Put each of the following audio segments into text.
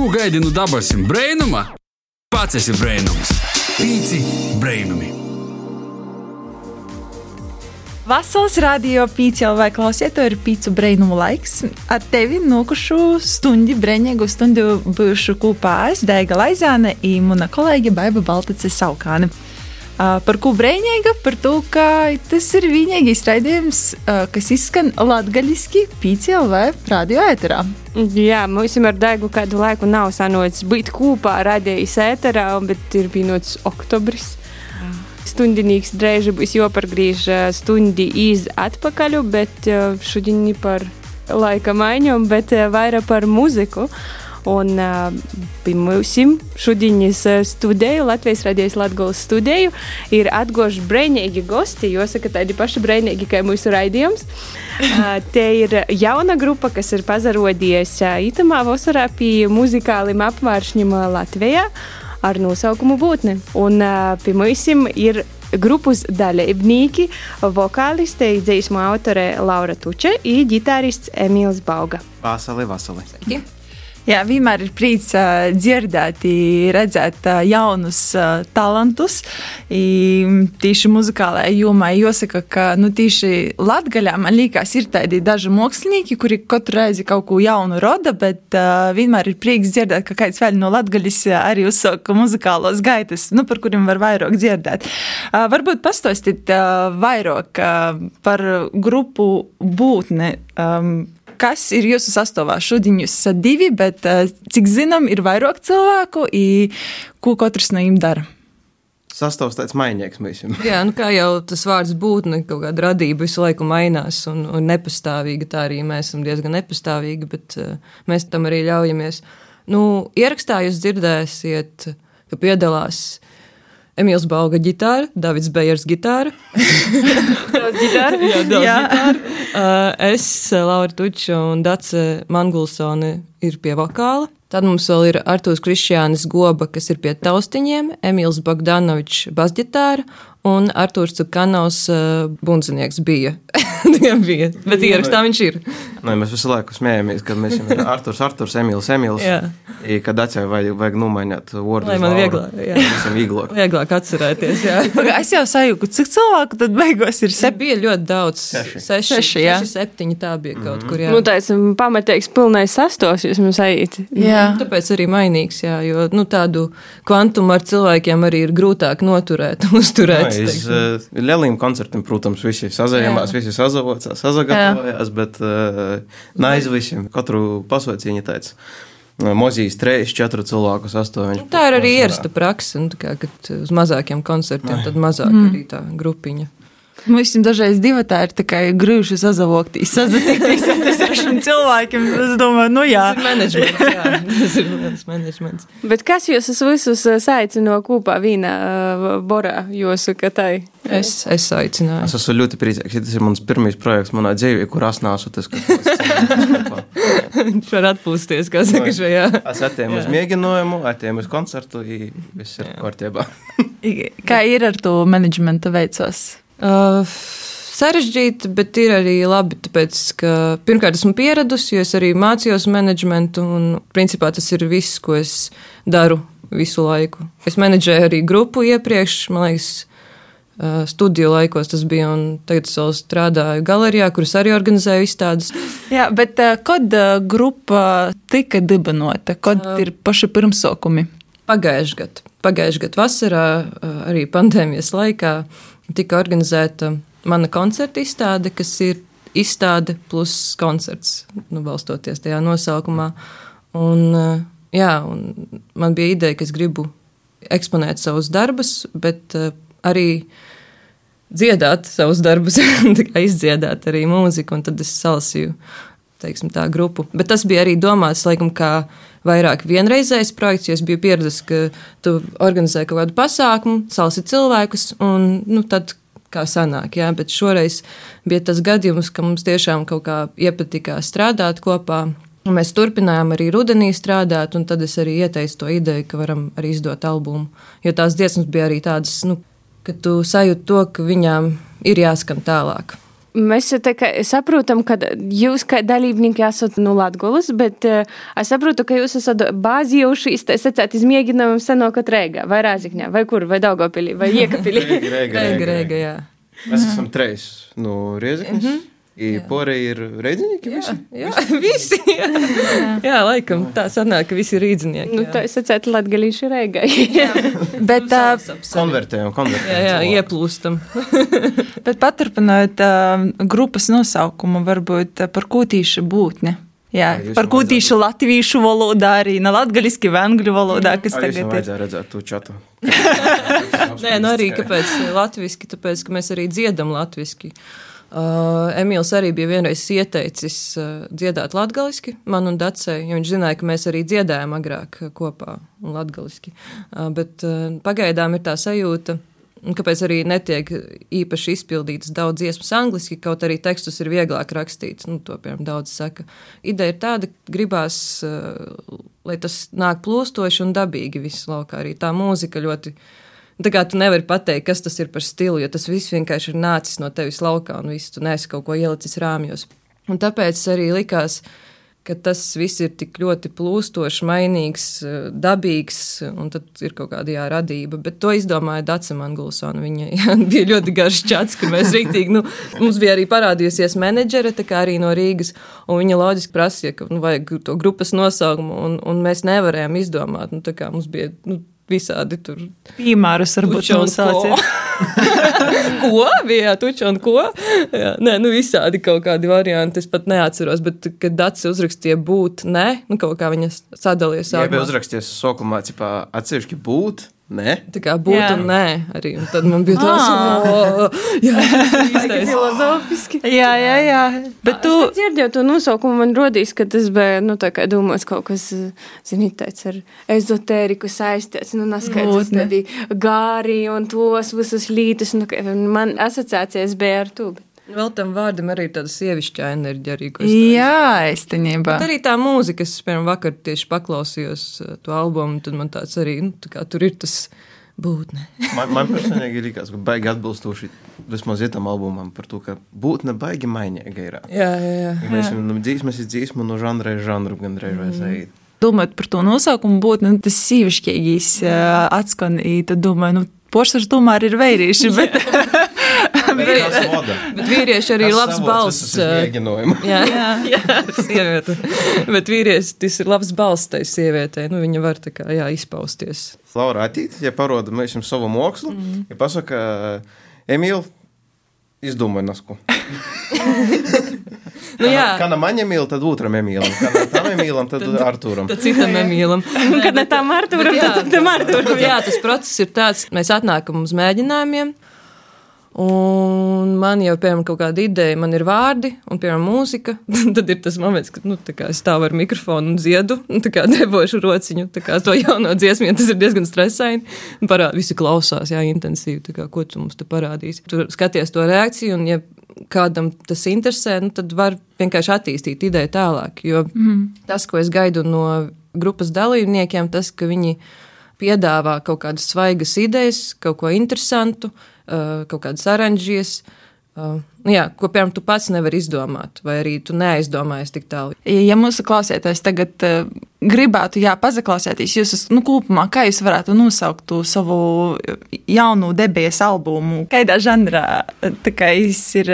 Ko gaidi no dabasim brainuma? Pats esi brainums. Pīci brainumi. Vasaras radio vai klausiet, to ir pīcu brainumu laiks. Ar tevi nokušu stundi, breņēgu stundu būšu kopā es, Daiga Laizāne, un mana kolēģe Baiba Baltice Saukāne. Uh, par ko brīvīga? Par to, ka tas ir vienīgais raidījums, uh, kas izskan latviešu PCLV radio ēterā. Jā, mums ar Daigu kādu laiku nav sanocis būt kopā radījis ēterā, bet ir pienots oktobris. Stundinīgs drēži būs jopargriež stundi iz atpakaļ, bet šodien par laika maiņām, bet vairāk par muziku. Un uh, pie mums šodienas studiju, Latvijas radijas Latvijas studiju, ir atgoši brīvīgi gosti. Jāsaka, tādi paši brīvīgi kā mūsu raidījums. Uh, te ir jauna grupa, kas ir pazarodījies uh, itamā vasarā pie muzikāliem apvāršņiem Latvijā ar nosaukumu Būtne. Un uh, pie mums ir grupas dalībnieki, vokāliste, dziesmu autore Laura Tuče un ģitārists Emīls Bauga. Vasali, vasali. Sveiki. Jā, vienmēr ir prieks uh, dzirdēt, redzēt uh, jaunus uh, talantus. I, tīši muzikālajā jomā jāsaka, ka nu, tīši Latvijā man liekas, ir tādi daži mākslinieki, kuri katru reizi kaut ko jaunu rada, bet uh, vienmēr ir prieks dzirdēt, ka kāds vēl no Latvijas arī uzsaka muzikālos gaitas, nu, par kuriem var vairāk dzirdēt. Uh, varbūt pastāstīt uh, vairāk uh, par grupu būtni. Um, kas ir jūsu sastāvā? Šodien jūs esat divi, bet eh, cik zinām, ir vairāk cilvēku, i, ko katrs no jums dara. Sastāvs tāds mainīgs mēs jums. Jā, nu kā jau tas vārds būtne, kaut kāda radība visu laiku mainās un, un nepastāvīga. Tā arī mēs esam diezgan nepastāvīgi, bet uh, mēs tam arī ļaujamies. Nu, ierakstā jūs dzirdēsiet, ka piedalās Emīls Bauga ģitāra, Davids Bejers ģitāra. ģitāra. Jā, daudz Jā. ģitāra. Uh, es, Laura Tuča un Dace Mangulsone ir pie vokāla. Tad mums vēl ir Artūrs Krišjānis Goba, kas ir pie taustiņiem, Emīls Bogdanovičs basģitāra un Artūrs Cukanovs uh, bundzinieks bija. bija. Bet ierakstā viņš ir. Nu, mēs visu laiku smējamies, kad mēs esam Artūrs, Artūrs, Emīls, Emīls. I, kad atceļ vajag, vajag nomainīt vārdu. Lai man vieglāk, jā. vieglāk. vieglāk atcerēties, jā. es jau sajūtu, cik cilvēku tad beigās ir seši. Bija ļoti daudz. Seši. Seši, seši, jā. seši septiņi tā bija kaut mm -hmm. kur, jā. Nu, tā esam pamatīgs pilnais sastos, jūs mums aiziet. Jā. Tāpēc arī mainīgs, jā, jo, nu, tādu kvantumu ar cilvēkiem arī ir grūtāk noturēt, uzturēt. Iz uh, lieliem koncertiem, protams, visi sazājāmās, visi sazavocās, sazagatavojās, bet uh, naiz visiem, katru pasauciņu teica. Mozijas 3, 4 cilvēku sastāvdaļa. Tā ir arī ierasta praksa. Nu, kā, kad uz mazākiem koncertiem, tad mazāk mm. arī tā grupiņa. Mums dažreiz divi tā ir tikai grūti sazavoktīs, sazatikties ar tiem cilvēkiem. Es domāju, nu jā. Tas ir menedžments, jā. Tas ir liels menedžments. Bet kas jūs visus uh, saicino kopā vīnā uh, borā, jūsu katai? Es, es aicināju. Es esmu ļoti priecīgs. Tas ir mans pirmais projekts manā dzīvē, kur es nāsu. Tas, Viņš var atpūsties, kā saka, šajā. Es atēmu uz mēģinājumu, atēmu uz koncertu, viss ir kārtībā. kā ir ar to menedžmenta veicos? Uh, sarežģīti, bet ir arī labi, tāpēc, ka pirmkārt esmu pieradusi, jo es arī mācījos menedžmentu, un principā tas ir viss, ko es daru visu laiku. Es menedžēju arī grupu iepriekš, man liekas, uh, studiju laikos tas bija, un tagad es vēl strādāju galerijā, kuras arī organizēju izstādes. Jā, bet uh, kad grupa tika dibinota, kad uh, ir paši pirmsākumi? Pagājušajā gadā. Pagājušajā gadā vasarā, arī pandēmijas laikā, tika organizēta mana koncerta izstāde, kas ir izstāde plus koncerts, nu, balstoties tajā nosaukumā. Un, jā, un man bija ideja, ka es gribu eksponēt savus darbus, bet uh, arī dziedāt savus darbus, izdziedāt arī mūziku, un tad es salasīju teiksim, tā grupu. Bet tas bija arī domāts, laikam, kā vairāk vienreizējs projekts, jo es biju pieredzējis, ka tu organizē kaut kādu pasākumu, salsi cilvēkus, un nu, tad kā sanāk. Jā, bet šoreiz bija tas gadījums, ka mums tiešām kaut kā iepatikās strādāt kopā. Mēs turpinājām arī rudenī strādāt, un tad es arī ieteicu to ideju, ka varam arī izdot albumu. Jo tās dziesmas bija arī tādas, nu, ka tu sajūti to, ka viņām ir jāskan tālāk. Mēs kā saprotam, ka jūs kā dalībnieki esat no Latgolas, bet uh, es saprotu, ka jūs esat bāzījušies, tā secēt, izmēģinājumam senokot Rēgā, vai Rāzikņā, vai kur, vai Daugavpilī, vai Iekapilī. Reiga, Reiga, reiga, jā. Mēs esam treis no Rieziknes. Mhm. Porei ir reidzinieki visi? Jā, visi. Jā, jā laikam tā sanāk, ka visi ir rīdzinieki. Nu, tā secēt, Latgalīši Rēgai. Bet, uh, Konvertējam, konvertējam. Jā, jā, ieplūstam. bet paturpinot uh, grupas nosaukumu, varbūt par kūtīšu būtne. Jā, jūs par kūtīšu latviešu valodā, arī ne latgaliski, vai angļu valodā, kas Jūs tagad ir. vajadzēja redzēt to čatu. Nē, nu arī kāpēc latviski, tāpēc, ka mēs arī dziedam latviski. Uh, Emīls arī bija vienreiz ieteicis uh, dziedāt latviešu, man un Dacei, jo viņš zināja, ka mēs arī dziedājām agrāk uh, kopā latviešu. Uh, bet uh, pagaidām ir tā sajūta, kāpēc arī netiek īpaši izpildītas daudz dziesmas angliski, kaut arī tekstus ir vieglāk rakstīts. Nu, to, piemēram, daudz saka. Ideja ir tāda, ka gribās, uh, lai tas nāk plūstoši un dabīgi visu laukā. Arī tā mūzika ļoti. Tā kā tu nevari pateikt, kas tas ir par stilu, jo tas viss vienkārši ir nācis no tevis laukā, un viss tu neesi kaut ko ielicis rāmjos. Un tāpēc arī likās, ka tas viss ir tik ļoti plūstošs, mainīgs, eh, dabīgs, un tad ir kaut kāda jā, radība. Bet to izdomāja Dācis Mangulsona. Viņa jā, bija ļoti garš čats, ka mēs rīktīgi, nu, mums bija arī parādījusies menedžere, tā kā arī no Rīgas, un viņa loģiski prasīja, ka nu, vajag to grupas nosaukumu, un, un mēs nevarējām izdomāt. Nu, tā kā mums bija nu, visādi tur Piemērus varbūt nosauciet. ko? bija tuča un ko? Jā, nē, nu visādi kaut kādi varianti. Es pat neatceros, bet, kad Dārts uzrakstīja būt, nē, nu kaut kā viņa sadalīja Jā, bija sākumā. uzrakstīts sākumā, cipā, atsevišķi būt, ne? Tā kā būt Jā. un nē, arī. Un tad man bija tāds, Ah. Filozofiski. Jā, jā, jā. Bet tu, dzirdēji to nosaukumu, man rodīs, ka tas bija, nu, tā kā domāts kaut kas, zini, tāds ar ezotēriku saistīts, nu, neskaidrs, tādi gāri un tos visas lītas, nu, man asociācijas bija ar to. bet- Vēl tam vārdam arī ir tāda sievišķā enerģija. Arī, jā, īstenībā. Bet arī tā mūzika, es piemēram vakar tieši paklausījos uh, to albumu, tad man tāds arī, nu, tā kā tur ir tas būtne. Man, man personīgi likās, ka baigi atbilstoši vismaz ietam albumam par to, ka būtne baigi mainīga ir. Jā, jā, jā. Mēs jau no dzīsmes ir dzīsmu, no žanra ir žanru gandrīz vai zēd. Domājot par to nosaukumu, būtu nu, tas sīvišķīgīs uh, atskan, tad domāju, nu, poršars tomēr ir vērīši, bet moda. Bet vīrieši arī ir labs balss. Mēģinājumi. Jā, jā, jā sieviete. Bet vīrietis tas ir labs balss tai sievietei. Nu, viņa var tā kā jā, izpausties. Laura Atīt, ja paroda mēs jums savu mākslu, mm. ja pasaka, Emīl, izdomāj nasku. Nu, jā, Kā na maņa mīl, tad otram Emīlam. Kā na tam Emīlam, tad Artūram. tad citam emīlam. Kad ne tam Arturam, tad tam Arturam. Jā, tas process ir tāds, mēs atnākam uz mēģinājumiem. Un man jau, piemēram, kaut kāda ideja, man ir vārdi, un, piemēram, mūzika. Tad ir tas moments, kad nu, es stāvu ar mikrofonu un dziedu, un debošu rociņu, to jauno dziesmu, tas ir diezgan stresaini. Un Parādi, visi klausās, jā, intensīvi, kā, ko tu mums te parādīsi. Tur skaties to reakciju, un, ja kādam tas interesē, nu, tad var vienkārši attīstīt ideju tālāk. Jo mm. tas, ko es gaidu no grupas dalībniekiem, tas, ka viņi piedāvā kaut kādas svaigas idejas, kaut ko interesantu, kaut kādas oranžijas. Uh, nu jā, ko piemēram tu pats nevari izdomāt, vai arī tu neaizdomājies tik tālu. Ja mūsu klausītājs tagad uh, gribētu, jā, pazaklausīties, jūs nu, kopumā, kā jūs varētu nosaukt to savu jaunu debijas albumu, kādā žanrā viņš ir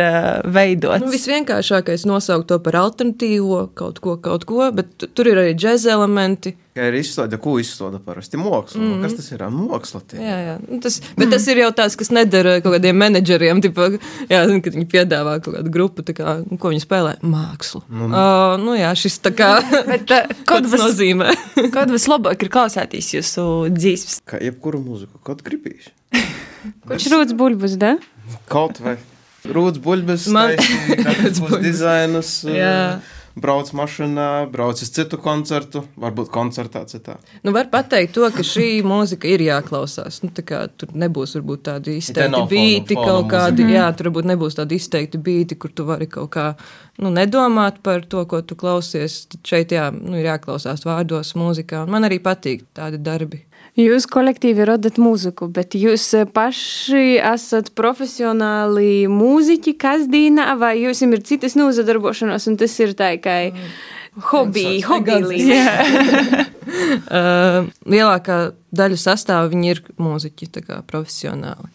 veidots? Nu, visvienkāršākais nosaukt to par alternatīvo, kaut ko, kaut ko, bet tu- tur ir arī džēza elementi. Kā ir izstāde, ko izstāda parasti māksla. Mm. Kas tas ir? Māksla. Jā, jā. Nu, Tas, bet tas ir jau tāds, kas nedara kaut kādiem menedžeriem, tipa, jā, zini, kad viņi piedāvā kaut kādu grupu, tā kā, nu, ko viņi spēlē. Mākslu. Nu, uh, nu jā, šis tā kā. Bet, uh, tas vis, nozīmē? kad vislabāk ir klausēties jūsu dzīves? Kā jebkuru mūziku, kaut gribīs. Kurš rūts buļbus, da? Kaut vai rūtas buļbuļs, Man- taisnīgi, kāds būs dizainus. Jā. Brauc mašīnā, brauc uz citu koncertu, varbūt koncertā citā. Nu, var pateikt to, ka šī mūzika ir jāklausās. Nu, tā kā tur nebūs varbūt tādi izteikti fona kaut kādi, mūzika. jā, tur varbūt nebūs tādi izteikti beigti, kur tu vari kaut kā nu, nedomāt par to, ko tu klausies. Tad šeit jā, nu, ir jāklausās vārdos, mūzikā. Un man arī patīk tādi darbi. Jūs kolektīvi radat mūziku, bet jūs eh, paši esat profesionāli mūziķi kasdīnā, vai jums ir citas nozadarbošanās, un tas ir tā kā hobby, hobby līnija? Uh, lielākā daļa sastāvā viņi ir mūziķi, tā kā profesionāli.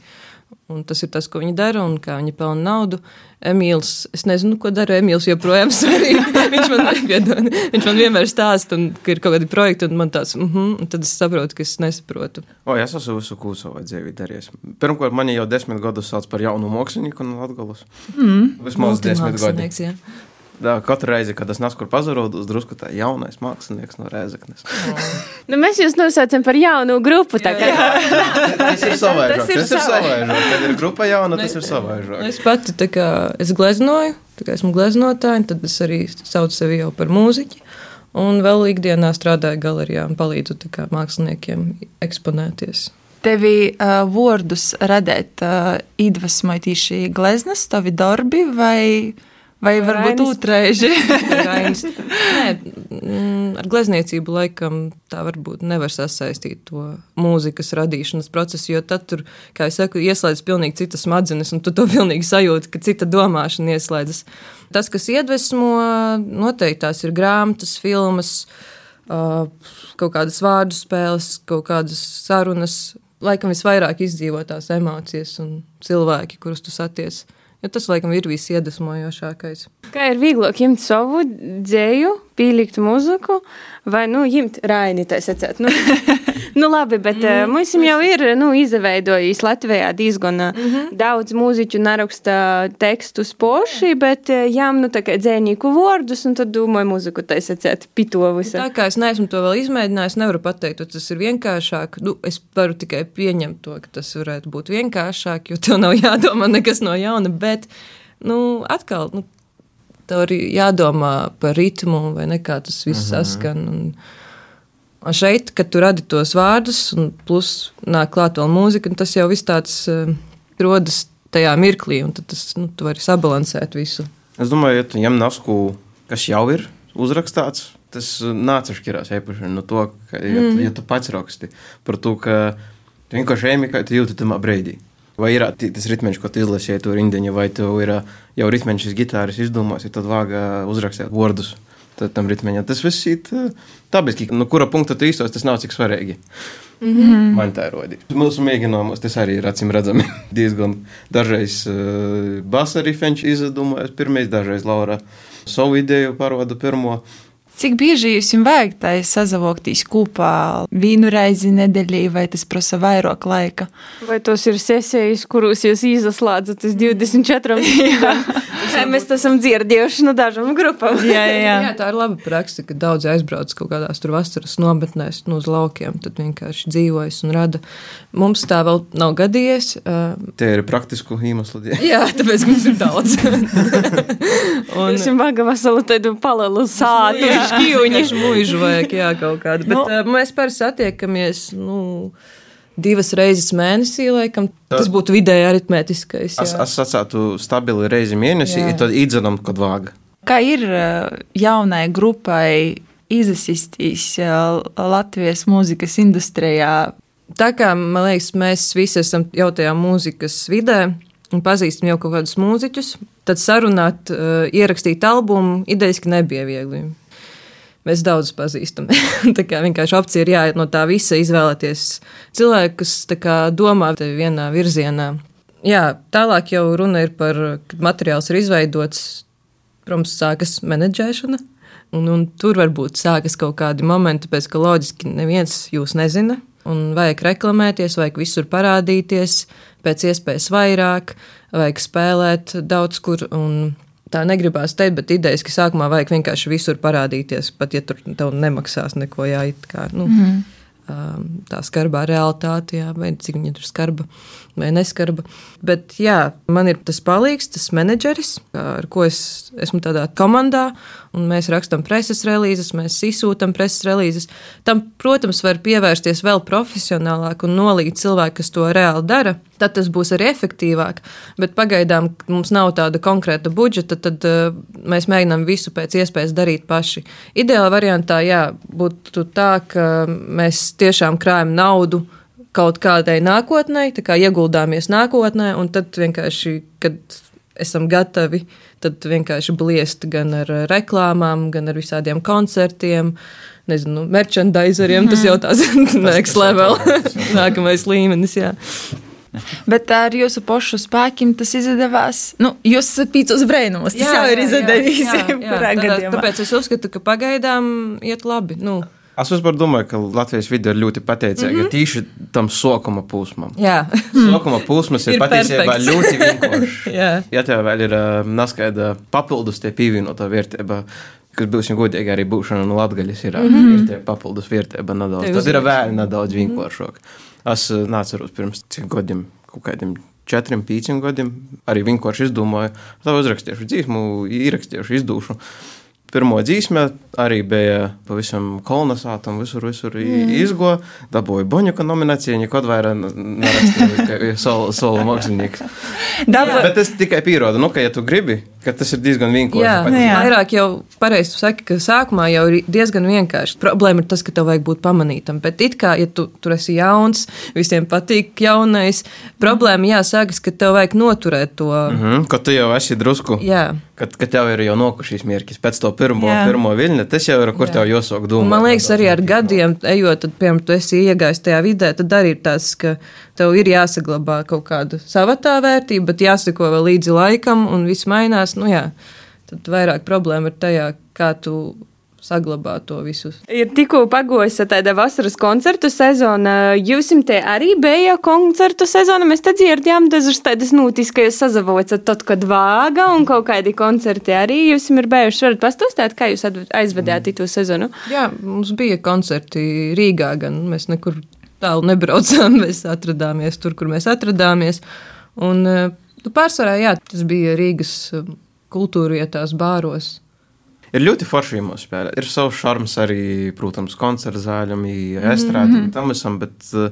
Un tas ir tas, ko viņi dara un kā viņi pelna naudu. Emīls, es nezinu, ko dara Emīls joprojām svarīgi. viņš, man, viņš man vienmēr stāsta, un, ka ir kaut kādi projekti, un man tāds, mm -hmm, un tad es saprotu, ka es nesaprotu. O, es esmu visu ko savā dzīvē darījis. Pirmkārt, man jau desmit gadus sauc par jaunu mākslinieku no Latvijas. Mm. Vismaz desmit. Multimākslinieks, jā. Da, katru reizi, kad es pazarodu, uz drusku tā jaunais mākslinieks no Rēzaknes. Nu, mēs jūs nosaucam par jaunu grupu. tā kā. Tas ir savaižāk. Tas ir Tas ir savaižāk. Kad ir grupa jauna, tas ir Nu, savaižāk. Es pati tā kā es gleznoju, tā kā esmu gleznotāja, tad es arī saucu sevi jau par mūziķi. Un vēl ikdienā strādāju galerijā un palīdzu tā kā māksliniekiem eksponēties. Tevi uh, vārdus radīt uh, iedvesmoja tieši gleznas, tavi darbi, vai, vai varbūt otrēži? Mm, ar glezniecību laikam tā varbūt nevar sasaistīt to mūzikas radīšanas procesu, jo tad tur, kā jau saku, ieslēdzas pilnīgi citas smadzenes, un tu to pilnīgi sajūti, ka cita domāšana ieslēdzas. Tas, kas iedvesmo, noteikti tās ir grāmatas, filmas, kaut kādas vārdu spēles, kaut kādas sarunas. Laikam visvairāk izdzīvo tās emocijas un cilvēki, kurus tu saties. Jo tas, laikam, ir visiedvesmojošākais. Kā ir vieglāk ņemt savu dzēju, pielikt muziku, vai nu ņemt raini. Nu, nu labi, bet mm. mums jau ir nu, izveidojis Latvijā diezgan mm -hmm. daudz mūziķu, neraksta tekstus poši, bet eh, jām nu, dzēnīku vārdus, un tad domāju, muziku tā sakot, pitovus. Tā kā es neesmu to vēl izmēģinājis, nevaru pateikt, vai tas ir vienkāršāk. Nu, es varu tikai pieņemt to, ka tas varētu būt vienkāršāk, jo tev nav jādomā nekas no jauna. Bet, nu, atkal, nu, tev arī jādomā par ritmu, vai ne kā tas viss saskan. Un, un šeit, kad tu radi tos vārdus, un plus nāk klāt vēl mūzika, un tas jau viss tāds uh, rodas tajā mirklī, un tas, nu, tu vari sabalansēt visu. Es domāju, ja tu ņem nasku, kas jau ir uzrakstīts, tas nāca šķirās īpaši no to, ka, ja, mm. ja tu pats raksti par to, ka tu vienkārši ejami, kā tu jūti tamā breidī. Vai ir tas ritmiņš, ko tu izlasīji to rindiņu, vai tev ir jau ritmiņš, šis gitāris izdomās, ja tad vāga uzrakstīt vārdus. Tam ritmiņam tas viss ir dabiski. No kura punkta tu īstos, tas nav cik svarīgi. Mm -hmm. Man tā ir rodīga. Mūsu mēģinājumos tas arī ir acīm redzami. Diezgan dažreiz uh, basa rifenči izdomājas pirmais, dažreiz Laura savu ideju paroda pirmo. Cik bieži jums vajag tā sazavoktīs kopā vienu reizi nedēļā, vai tas prasa vairāk laika? Vai tos ir sesijas, kuros jūs izslēdzat uz 24 minūtēm? Mēs esam dzirdējuši no dažām grupām. Jā, jā, jā. Jā, tā ir laba praksa, ka daudz aizbrauc kaut kādās tur vasaras nometnēs, nu, uz laukiem, tad vienkārši dzīvojas un rada. Mums tā vēl nav gadījies. Tie ir praktisku iemeslu dēļ. jā, tāpēc mums ir daudz. un, Jūs jums vajag veselu tādu palelu sātu. Šķīvuņi mūžu vajag, jā, kaut kādu. Bet Nu. no. uh, mēs parasti satiekamies, nu, divas reizes mēnesī, laikam. Tas būtu vidēji aritmētiskais. Es, jā. es sacētu stabili reizi mēnesī, Jā. tad īdzenam, kad vāga. Kā ir uh, jaunai grupai izasistīs uh, Latvijas mūzikas industrijā? Tā kā man liekas, mēs visi esam jau tajā mūzikas vidē un pazīstam jau kaut kādus mūziķus, tad sarunāt, ierakstīt albumu idejaski nebija viegli. Mēs daudz pazīstam. tā kā vienkārši opcija ir jāiet no tā visa, izvēlēties cilvēku, kas kā domā vienā virzienā. Jā, tālāk jau runa ir par, kad materiāls ir izveidots, protams, sākas menedžēšana. Un, un tur varbūt sākas kaut kādi momenti, pēc ka loģiski neviens jūs nezina. Un vajag reklamēties, vajag visur parādīties, pēc iespējas vairāk, vajag spēlēt daudz kur. Un tā negribās teikt, bet idejas, ka sākumā vajag vienkārši visur parādīties, pat ja tur tev nemaksās neko jāit kā. Nu, mm tā skarbā realitāte, jā, vai cik viņa ir skarba vai neskarba. Bet jā, man ir tas palīgs, tas menedžeris, ar ko es esmu tādā komandā, un mēs rakstām preses relīzes, mēs izsūtām preses relīzes. Tam, protams, var pievērsties vēl profesionālāk un nolīgt cilvēku, kas to reāli dara. Tad tas būs arī efektīvāk. Bet pagaidām mums nav tāda konkrēta budžeta, tad uh, mēs mēģinām visu pēc iespējas darīt paši. Ideāla variantā, jā, būtu tā, ka mēs tiešām krājam naudu kaut kādai nākotnē, tā kā ieguldāmies nākotnē, un tad vienkārši, kad esam gatavi, tad vienkārši bliest gan ar reklāmām, gan ar visādiem koncertiem, nezinu, merchandizeriem. Tas jau tās next level, nākamais līmenis. Jā. Bet ar jūsu pašu spēkiem tas izdevās. Nu, jūs esat pīcis brēnos. Tas jā, jau ir izdevies. Tāpēc es uzskatu, ka pagaidām iet labi. Nu, Es vispār domāju, ka Latvijas vide ir ļoti pateicīga mm -hmm. tīši tam sokuma posmam. Jā, sokuma posms ir, ir patiesībā ļoti vienkāršs. ja tev vēl ir uh, neskaidra papildus tie pievienotā vērtība, kas būsim godīgi arī būšana no Latvijas, ir, mm -hmm. ir tie papildus vērtība nedaudz. Tas ir vēl nedaudz vienkāršāk. Es uh, neatceros pirms cik gadiem, kaut kādiem četriem, pieciem gadiem, arī vienkārši izdomāju, tā uzrakstīšu dzīsmu, ierakstīšu, izdūšu pirmo dzīsmē arī bija pavisam kolonizēta un visur, visur mm. izgo. Dabūja Boņuka nomināciju, nekad vairāk nerakstīja solo, solo mākslinieks. Dabūja. Bet tas tikai pierāda, nu, ka, ja tu gribi, ka tas ir diezgan vienkārši. Jā, nu jā. vairāk jau pareizi saki, ka sākumā jau ir diezgan vienkārši. Problēma ir tas, ka tev vajag būt pamanītam. Bet it kā, ja tu tur esi jauns, visiem patīk jaunais, problēma jāsākas, ka tev vajag noturēt to. Mm -hmm, ka tu jau esi drusku. Jā. Kad, kad tev ir jau nokušīs mērķis pēc to pirmo, jā. pirmo viļņa, tas jau ir, kur jā. tev jāsāk domāt. Man liekas, arī ar gadiem, ejot, tad, piemēram, tu esi iegājis tajā vidē, tad arī ir tas, ka tev ir jāsaglabā kaut kāda sava tā vērtība, bet jāsako vēl līdzi laikam, un viss mainās. Nu, jā, tad vairāk problēma ir tajā, kā tu saglabā to visu. Ir tikko pagojusi tāda vasaras koncertu sezona. Jūs te arī bija koncertu sezona. Mēs te dzirdējām dažas tādas nūtis, ka jūs sazavocat tad, kad vāga un kaut kādi koncerti arī jūs ir bijuši. Varat pastostāt, kā jūs aizvedāt mm. to sezonu? Jā, mums bija koncerti Rīgā, gan mēs nekur tālu nebraucām. Mēs atradāmies tur, kur mēs atradāmies. Un, nu, pārsvarā jā, tas bija Rīgas um, kultūra vietās, bāros. Ir ļoti forši mūsu spēlē. Ir savs šarms arī, protams, koncerta zāļam, estrādam, mm -hmm. tam visam, bet uh,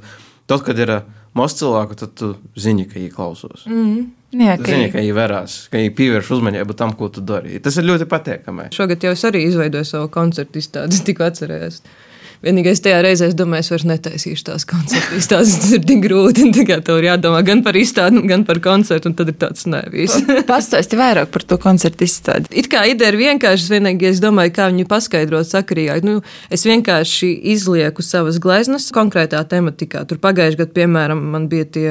tad, kad ir uh, maz cilvēku, tad tu zini, ka viņi klausos. Mm -hmm. Jā, ka zini, ka viņi verās, ka viņi pievērš uzmanību tam, ko tu dari. Tas ir ļoti patīkami. Šogad jau es arī izveidoju savu koncertu izstādi, tikko atcerējos. Vienīgais tajā reizē es domāju, es vairs netaisīšu tās koncertu. Tas ir tik grūti. Tagad tev ir jādomā gan par izstādi, gan par koncertu. Un tad ir tāds nevis. Pastāsti vairāk par to koncertu izstādi. It kā ideja ir vienkārši. Vienīgi es domāju, kā viņu paskaidrot sakarīgāk. Nu, es vienkārši izlieku savas gleznas konkrētā tematikā. Tur pagājušajā gadā, piemēram, man bija tie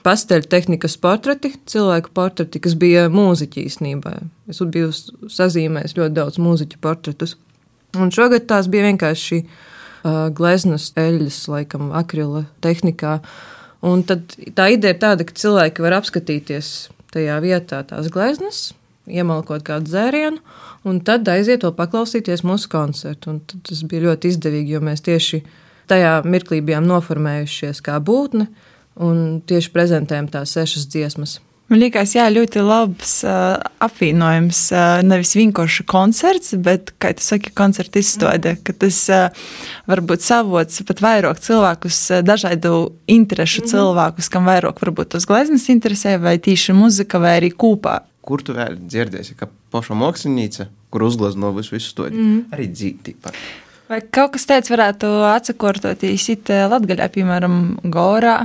pasteļu tehnikas portreti, cilvēku portreti, kas bija mūziķi īstenībā. Es biju sazīmējis ļoti daudz mūziķu portretus. Un šogad tās bija vienkārši gleznas eļļas, laikam, akrila tehnikā. Un tad tā ideja ir tāda, ka cilvēki var apskatīties tajā vietā tās gleznas, iemalkot kādu dzērienu, un tad aiziet vēl paklausīties mūsu koncertu. Un tas bija ļoti izdevīgi, jo mēs tieši tajā mirklī bijām noformējušies kā būtne un tieši prezentējam tās sešas dziesmas. Man liekas, jā, ļoti labs uh, apvienojums. Uh, nevis vienkārši koncerts, bet, kā tu saki, koncerta izstāde. Mm. Tas uh, var būt savots pat vairāk cilvēkus, uh, dažādu interešu mm. cilvēkus, kam vairāk varbūt tos gleznas interesē, vai tīši muzika, vai arī kūpā. Kur tu vēl dzirdēsi, ka paša mākslinieca, kur uzglezno visu, visu to mm. arī dzīvi tikpat. Vai kaut kas tāds varētu atsakortoties it Latgaļā, piemēram, Gorā?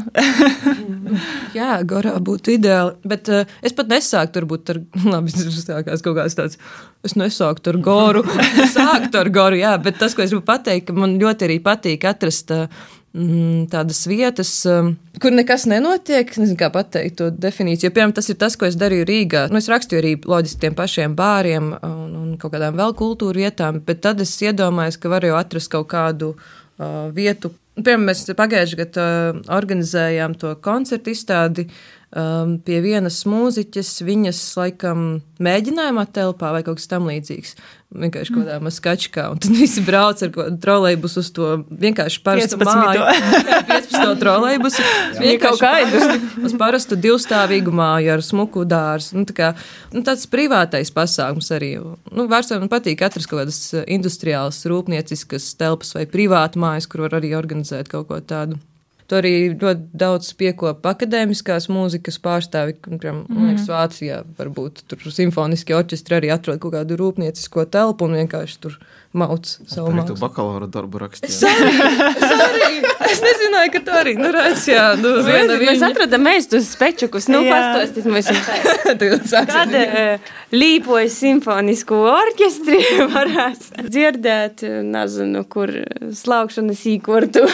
Jā, Gorā būtu ideāli, bet uh, es pat nesāku tur būt ar, labi, sākās kaut kāds tāds, es nesāku tur Goru, sāku tur Goru, jā, bet tas, ko es gribu pateikt, man ļoti arī patīk atrast uh, tādas vietas, um, kur nekas nenotiek. Nezinu, kā pateikt to definīciju. Piemēram, tas ir tas, ko es darīju Rīgā. Nu, es rakstīju arī loģiski tiem pašiem bāriem un, un kaut kādām vēl kultūra vietām, bet tad es iedomājos, ka var jau atrast kaut kādu uh, vietu. Piemēram, mēs pagājušajā gadā uh, organizējām to koncertu izstādi um, pie vienas mūziķes, viņas laikam mēģinājumā telpā vai kaut kas tam līdzīgs. Vienkārši kaut kādā maskačkā, un tad visi brauc ar trolēļus uz to vienkārši parastu 15. māju. Jā, 15. trolēļus. kaut kādu. Uz parastu divstāvīgu māju ar smuku dārzu. Nu, tā kā, nu, tāds privātais pasākums arī. Nu, Vērtsam man patīk atrast kaut kādas industriālas, rūpnieciskas telpas vai privātu mājas, kur var arī organizēt kaut ko tādu. Tur arī ļoti daudz piekopa akadēmiskās mūzikas pārstāvi. Piemēram, mm. liekas, Vācijā varbūt tur simfoniskie orķestri arī atrod kaut kādu rūpniecisko telpu un vienkārši tur mauc savu mākslu. tu bakalaura darbu rakstīji. Sorry, es nezināju, ka tu arī nu, redz, jā, nu, viena Mēs viņa. atradām mēstus spečukus. Nu, Jā. pastāstīt mums. Ar Kad uh, līpoja simfonisku orķestri, varēs dzirdēt, eh, nezinu, kur slaukšanas īkortu.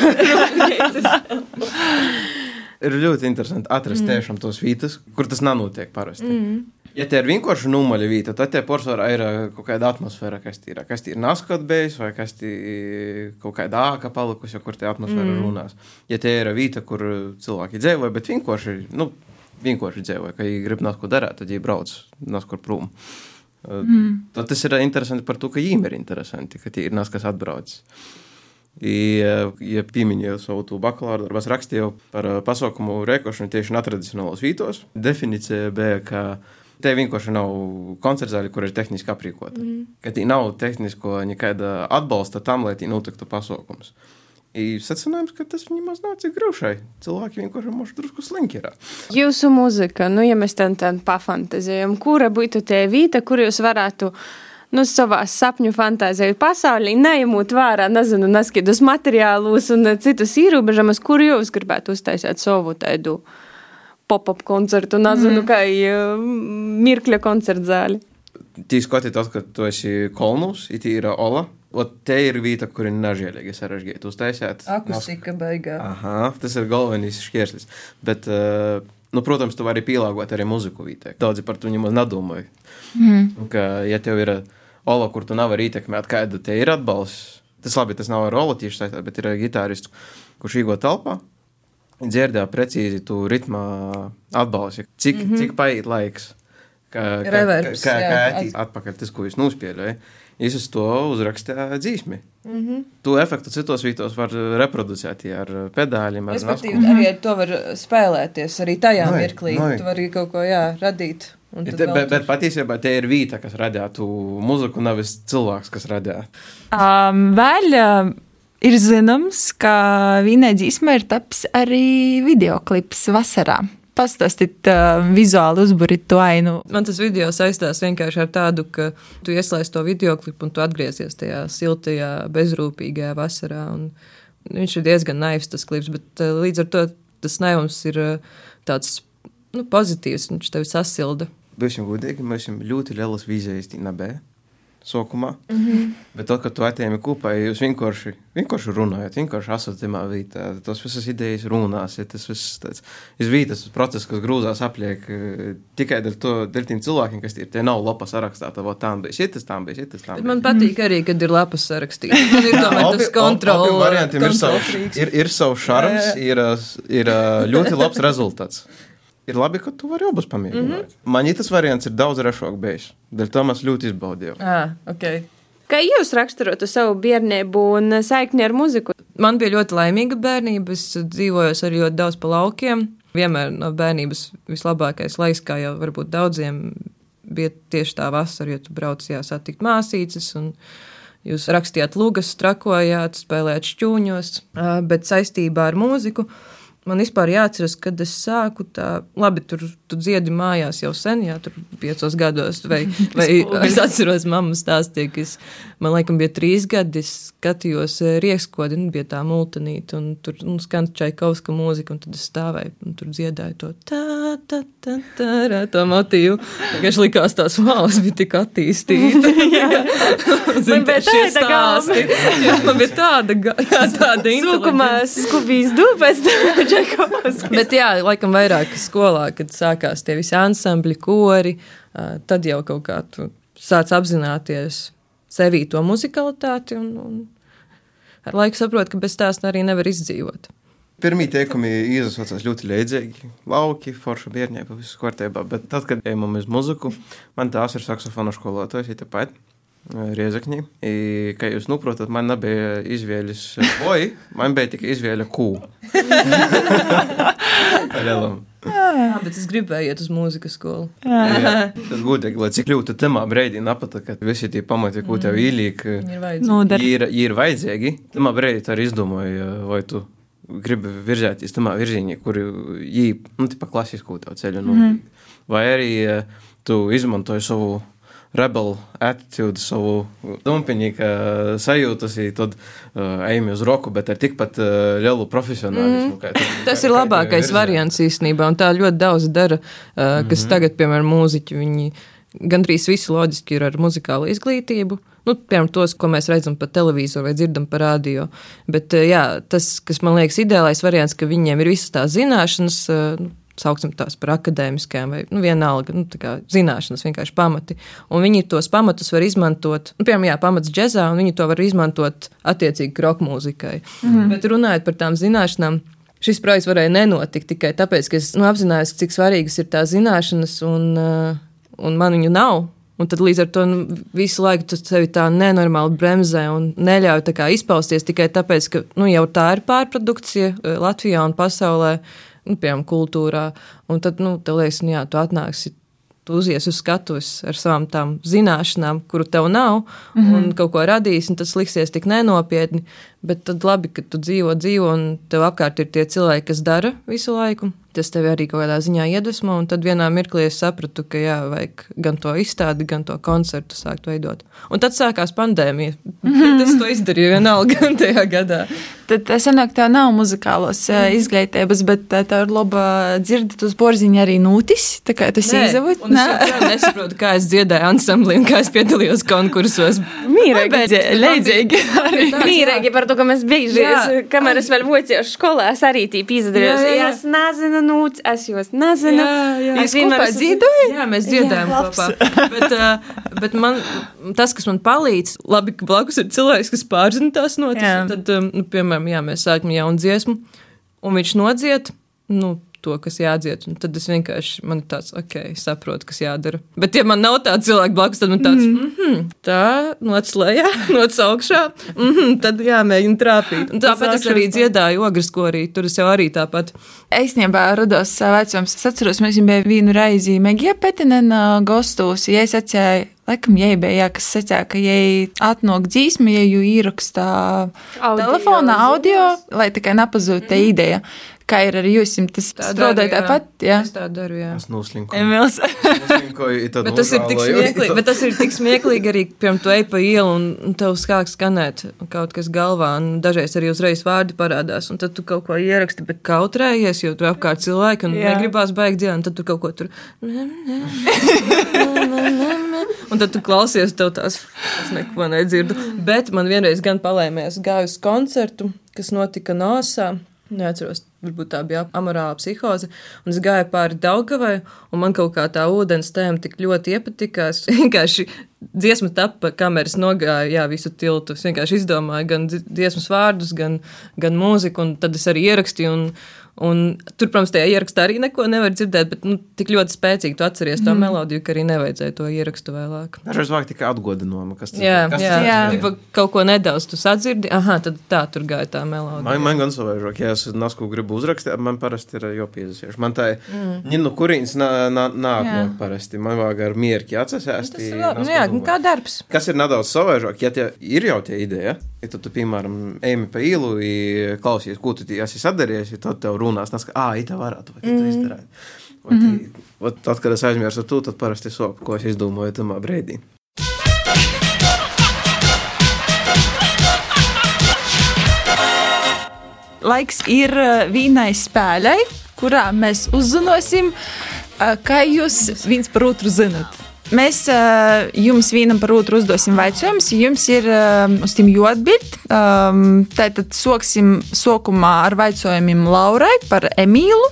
Ir ļoti interesanti atrast mm. tiešām tos vietas, kur tas nenotiek parasti. Mm. Ja tie ir vienkārši vieta, tad tie porcelāna ir ā, kaut kāda atmosfēra, kas ir. Kas ir naskatbējis vai kas ir kaut kāda āka palikusi, kur tie atmosfēra mm. runās. Ja tie ir vieta, kur cilvēki dzīvo, bet vienkārši, nu, vienkārši dzīvo, ka viņi grib ko darīt, tad viņi brauc nas kur prom. Mm. Tad tas ir interesanti par to, ka viņiem ir interesanti, ka tie ir nas, kas atbraucis. I, ja pieminēju savu to bakalaura darbu, rakstīju par eh, pasaukumu rēkošanu tieši netradicionālos vītos. Definīcija bija, ka te vienkārši nav koncerta zāle, kur ir tehniski aprīkota. Mm. Ka tī nav tehnisko nekāda atbalsta tam, lai notiktu pasaukums. I secinājums, ka tas viņam maz nav cik grūšai. Cilvēki vienkārši mums drusku slinki ir. Jūsu mūzika, nu, ja mēs tam tā pafantazējam, kura būtu tie vīta, kur jūs varētu nu, savā sapņu fantāziju pasaulī, neņemot vērā, nezinu, neskidus materiālus un citus ierobežojumus, kur jūs gribētu uztaisīt savu tādu pop-up koncertu, nezinu, mm. kā mirkļa koncerta zāli. Tī skatītos, ka tu esi kolnus, it ir ola. Ot te ir vieta, kur ir nežēlīgi sarežģīti uztaisīt. Akustika beigā. Aha, tas ir galvenais šķērslis. Bet, uh, nu, protams, tu vari pielāgot arī muziku vītē. Daudzi par to nemaz nedomāju. Mm. Ka, ja tev ir ola, kur tu nevari ietekmēt, kāda te ir atbalsts, tas labi, tas nav ar ola tieši saistībā, bet ir gitārists, kurš īgo telpā. Dzirdēja precīzi tu ritmā atbalsi, cik, mm -hmm. cik paiet laiks. Kā, kā, Reverbs, kā, jā, kā at- atī- atpakaļ tas, ko jūs nospēlējāt. Es uz to uzrakstīju dzīsmi. Mm -hmm. To efektu citos vītos var reproducēt ja ar pedāļiem, ar Respektīvi, nasku. arī ar to var spēlēties, arī tajā Nai, mirklī. nai. Tu vari kaut ko jā, radīt. un Ja tad te, bet, bet patiesībā te ir vīta, kas radītu muziku, nevis cilvēks, kas radīja. Um, vēl uh, ir zināms, ka vienai dzīsmai ir tapis arī videoklips vasarā. Pastāstīt uh, vizuāli uzbūrīt to ainu. Man tas video saistās vienkārši ar tādu, ka tu ieslēdz to video klipu un tu atgriezies tajā siltajā, bezrūpīgajā vasarā. Un viņš ir diezgan naivs tas klips, bet eh, līdz ar to tas naivums ir eh, tāds nu, pozitīvs. Viņš tevi sasilda. Būsim godīgi, mēs esam ļoti lielas vīzijas nebija. Sokumā. Mm -hmm. Bet tad, kad tu atēmi kopā, jūs vienkārši, vienkārši runājat, vienkārši esat tajā vietā. Tas visas idejas runās, ja tas viss tāds izvītas process, kas grūzās apliek eh, tikai dēļ, to, dēļ tiem cilvēkiem, kas ir. Tie nav lapa sarakstā, tā vēl tā bija šitas, tā bija šitas, tā Bet bija. man patīk arī, kad ir lapas sarakstīts. Man ir tomēr tas kontrols. variantiem ir savs, ir, ir savs šarms, ir, ir ā, ļoti labs rezultāts. Ir labi, ka tu vari abus pamēģināt. Mm -hmm. Man tas variants ir daudz rašāk bijis. Dēļ tam es ļoti izbaudīju. Ah, okay. Kā jūs raksturotu savu bērnību un saikni ar muziku? Man bija ļoti laimīga bērnība. Es dzīvoju arī ļoti daudz pa laukiem. Vienmēr no bērnības vislabākais laiks, kā jau varbūt daudziem, bija tieši tā vasara, ja tu brauc jā, satikt māsītes. un Jūs rakstījāt lugas, trakojāt, spēlējāt šķūņos, ā, bet saistībā ar mūziku man vispār jāatceras, kad es sāku tā, labi, tur tu dziedi mājās jau sen, jā, tur piecos gados, vai, vai es atceros, mamma stāstīja, ka es, man laikam bija trīs gadi, es skatījos eh, riekskodi, un bija tā multinīta, un tur nu, skan Čaikovska mūzika, un tad es stāvēju, un tur dziedāju to tā, tā, tā, tā, tā, tā motīvu. Vienkārši likās tās, wow, es biju tik attīstīta. Zin, Man bija tāda stāsti. Jā, man bija tāda, jā, tāda Sūkumā inteliģence. skubīs dūpēs, Čakovs. Bet jā, laikam vairāk skolā, kad sākās tie visi ansambļi, kori, tad jau kaut kā tu sāc apzināties sevī to muzikalitāti un, un ar laiku saprot, ka bez tās arī nevar izdzīvot. Pirmie teikumi izsaucās ļoti leidzīgi. Lauki, forša bērniem, viss kārtībā. Bet tad, kad ejam uz muziku, man tās ir saksofona skolotājs, ir tepat. Riezakņi. I, kā jūs saprotat, man nebija izvēles boja, man bija tikai izvēle kū. Jā, bet es gribēju iet uz mūzikas skolu. Jā, tas gudīgi, lai cik kļūtu tamā brīdī, napata, ka visi tie pamati, ko tev ielīk, Ir vajadzīgi. Nu, ir, ir vajadzīgi. Tamā brīdī arī izdomāju, vai tu gribi virzēties tamā virzienā, kur jī, nu, tev ceļu. Nu, mm. Vai arī eh, tu izmantoji savu rebelu attitūdu, savu dumpiņīgu sajūtas, ja tad uh, ejam uz roku, bet ar tikpat uh, lielu profesionālismu. Mm. Kā, Tas ir labākais variants īstenībā, un tā ļoti daudz dara, uh, kas tagad, piemēram, mūziķi, viņi gandrīz visi loģiski ir ar muzikālu izglītību. Nu, piemēram, tos, ko mēs redzam pa televizoru vai dzirdam pa radio. Bet uh, jā, tas, kas man liekas ideālais variants, ka viņiem ir visas tās zināšanas, uh, nu, sauksim tās par akadēmiskajām, vai nu, vienalga, nu, kā zināšanas, vienkārši pamati. Un viņi tos pamatus var izmantot, nu, piemēram, jā, pamats džēzā, un viņi to var izmantot attiecīgi kroku mūzikai. Mm. Bet runājot par tām zināšanām, šis projekts varēja nenotikt tikai tāpēc, ka es nu, apzinājos, cik svarīgas ir tās zināšanas, un, uh, un man viņu nav. Un tad līdz ar to nu, visu laiku tu sevi tā nenormāli bremzē un neļauj izpausties tikai tāpēc, ka nu, jau tā ir pārprodukcija eh, Latvijā un pasaulē, nu, piemēram, kultūrā. Un tad, nu, tev liekas, nu, jā, tu atnāksi. Tu uzies uz skatuves ar savām tām zināšanām, kuru tev nav, mm -hmm. un kaut ko radīs, un tas liksies tik nenopietni. Bet tad labi, ka tu dzīvo, dzīvo, un tev apkārt ir tie cilvēki, kas dara visu laiku. Tas tev arī kaut kādā ziņā iedvesmo, un tad vienā mirklī es sapratu, ka jā, vajag gan to izstādi, gan to koncertu sākt veidot. Un tad sākās pandēmija. Tas to izdarīja vienalga tajā gadā. tad es sanāku, tev nav muzikālos uh, izglītības, bet uh, tev ir laba dzirdat uz borziņa arī nūtis, tā kā tas un Es nesaprotu, kā es dziedāju ansamblī un kā es piedalījos konkursos. Mīrīgi, leidzīgi. Mīrīgi par to, ka mēs bieži, Jā. es, kamēr es vēl mocījos skolā, es arī tīp izdarījos. Jā, jā, jā. Es nezinu, nūts, es jūs nezinu. Jūs kopā dziedājat? Jā, mēs dziedājam Jā, kopā. Bet, uh, bet man, tas, kas man palīdz, labi, ka blakus ir cilvēks, kas pārzina tās notis. Jā. Tad, um, nu, piemēram, jā, mēs sākam jaunu dziesmu, un viņš nodzied. Nu, To, kas jādzied, un tad es vienkārši man tāds, ok, saprotu, kas jādara. Bet, ja man nav tāda cilvēka blakus, tad man tāds, mm -hmm, tā, noc lejā, noc augšā, mm -hmm, tad jāmēģina trāpīt. Un tāpēc es arī dziedāju ogres korī, tur es jau arī tāpat. Īstenībā rados vecums. Es atceros, mēs viņam bija vienu reizi Megija Petinena gostos. Ja es atceru, laikam, jai bija, kas secēja, ka jai atnāk dzīsmi, ja jū ierakstā Audio telefonā audio, lai tikai nepazūd tā ideja. Kā ir arī jums, tas Tā strādāja tāpat, jā. Es tā daru, jā. Es noslinkoju. Emils. Noslinkoju, Bet tas, ir tik nožāloju, smieklīgi, bet tas ir tik smieklīgi arī, piemēram, tu ej pa ielu un, un tev sāk skanēt kaut kas galvā, un dažreiz arī uzreiz vārdi parādās, un tad tu kaut ko ieraksti, bet kautrējies, jo tur apkārt cilvēki un Jā. negribās beigt dziedāt, un tad tu kaut ko tur. Un tad tu klausies, tev tās, es neko nedzirdu. Bet man vienreiz gan palēmēs, gāju uz koncertu, kas notika Nāsā. Neatceros, varbūt tā bija amorāla psihoze. Un es gāju pāri Daugavai, un man kaut kā tā ūdens tēma tik ļoti iepatikās. Vienkārši dziesma tapa, kameras nogāja, jā, visu tiltu. Es vienkārši izdomāju gan dzi- dziesmas vārdus, gan, gan mūziku, un tad es arī ierakstīju. Un, un tur, protams, tajā ierakstā arī neko nevar dzirdēt, bet nu, tik ļoti spēcīgi tu atceries to mm. melodiju, ka arī nevajadzēja to ierakstu vēlāk. Dažreiz vajag tikai atgodinājuma, kas tas Jā, kas jā, jā. ir. Tipa, kaut ko nedaudz tu sadzirdi, aha, tad tā tur gāja tā melodija. Man, man gan savaižāk, ja es nasku gribu uzrakstīt, man parasti ir jopīzasies. Man tā, mm. nu, kurīns nāk Jā. no parasti. Man vajag ar mierki atsasēst. Tas ir labi. Nu, jā, nu, kā darbs. Kas ir nedaudz savaižāk, ja tie ir jau tie ideja, ja tu, tu piemēram, ejami pa ielu, i klausies, ko tu esi sadarījis, ja tad tev runās, ka, ā, ita varētu, vai tu izdarāt. Mm -hmm. Ot, tad, kad es aizmirsu to, tad parasti sopu, ko es izdomāju tamā brīdī. Laiks ir vienai spēlei, kurā mēs uzzināsim, kā jūs viens par otru zinat. Mēs uh, jums vienam par otru uzdosim jautājumus, jums ir um, uz tiem jāatbild. Um, Tātad sāksim sākumā ar jautājumiem Laurai par Emīlu.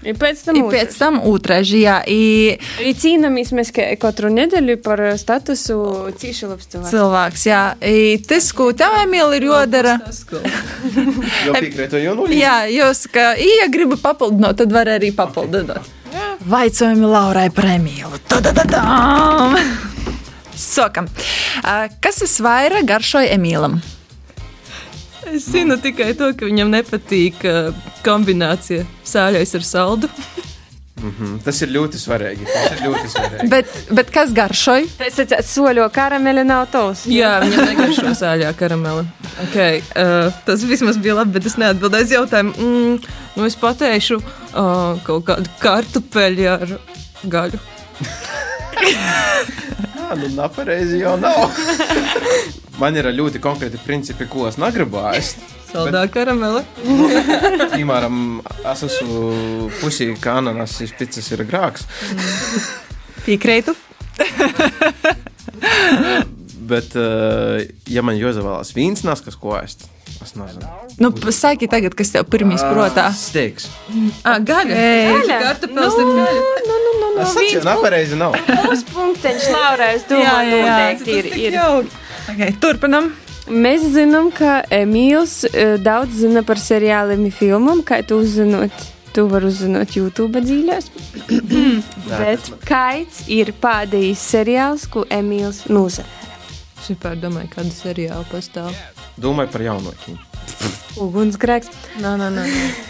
Ir pēc tam I pēc tam otrajā. I Arī cīnāmies mēs ka- katru nedēļu par statusu cīši labs cilvēks. cilvēks, jā. I tas, ko tev, Emīl, ir jodara. Nulli. Jā, jūs, ka, ja gribi papildināt, tad var arī papildināt. Vaicojumi Laurai par Emīlu. Sokam. Kas visvairāk garšoja Emīlam? Es zinu tikai to, ka viņam nepatīk uh, kombinācija sāļais ar saldu. Mhm, Tas ir ļoti svarīgi. Tas ir ļoti svarīgi. Bet, bet kas garšoja? Tas ir soļo karameli nav tos. Jā, viņam negaršo sāļā karamela. Okay, uh, tas vismaz bija labi, bet es neatbildēju uz jautājumu. Mm, nu es pateikšu uh, kaut kādu kartupeļu ar gaļu. Nu, nepareizi jau nav. Man ir ļoti konkrēti principi, ko es negribu ēst. Saldā karamela. Piemēram, es esmu pusī, ka ananas pitsas ir grāks. Piekrītu. Bet, ja man jāizvēlas nes kas ko ēst, es nezinu. Nu, saki tagad, kas tev pirmīs prātā. Steiks. Ah, gaļa. Ei. Kartupeļs ir gaļa. Nu, nu, nu, nu. Es saprotu, nepareizi nav. Uz punkteņš, Laura, es domāju, noteikti ir. ir. Okay, turpinam. Mēs zinām, ka Emīls eh, daudz zina par seriāliem un filmām, kā tu uzzinot. Tu vari uzzināt YouTube dzīvēs. Bet kāds ir pēdējais seriāls, ko Emīls nozara? Es domāju, kāda seriāla pastāv. Domāju par jaunokiem. Ugunsgrēks. Nē, nē, nē.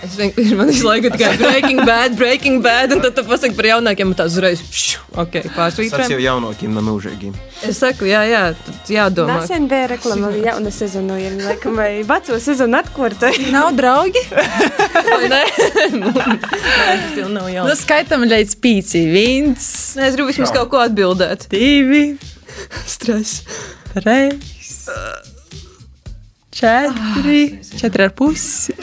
Es vienkārši man visu laiku tikai breaking bad, breaking bad, un tad tu pasaki par jaunākiem, un tas uzreiz, pšu, ok, Tas jau jaunokiem, ne mūžīgiem. Es saku, jā, jā, tad jādomā. Nesen bija reklama, jau jauna sezona, ir laikam, vai veco sezonu atkurta. Nav draugi. Jau nav Nu, skaitam līdz pīci. Viens, Nē, es gribu vismaz kaut ko atbildēt. divi, Stress. trīs, četri, četri ar pusi.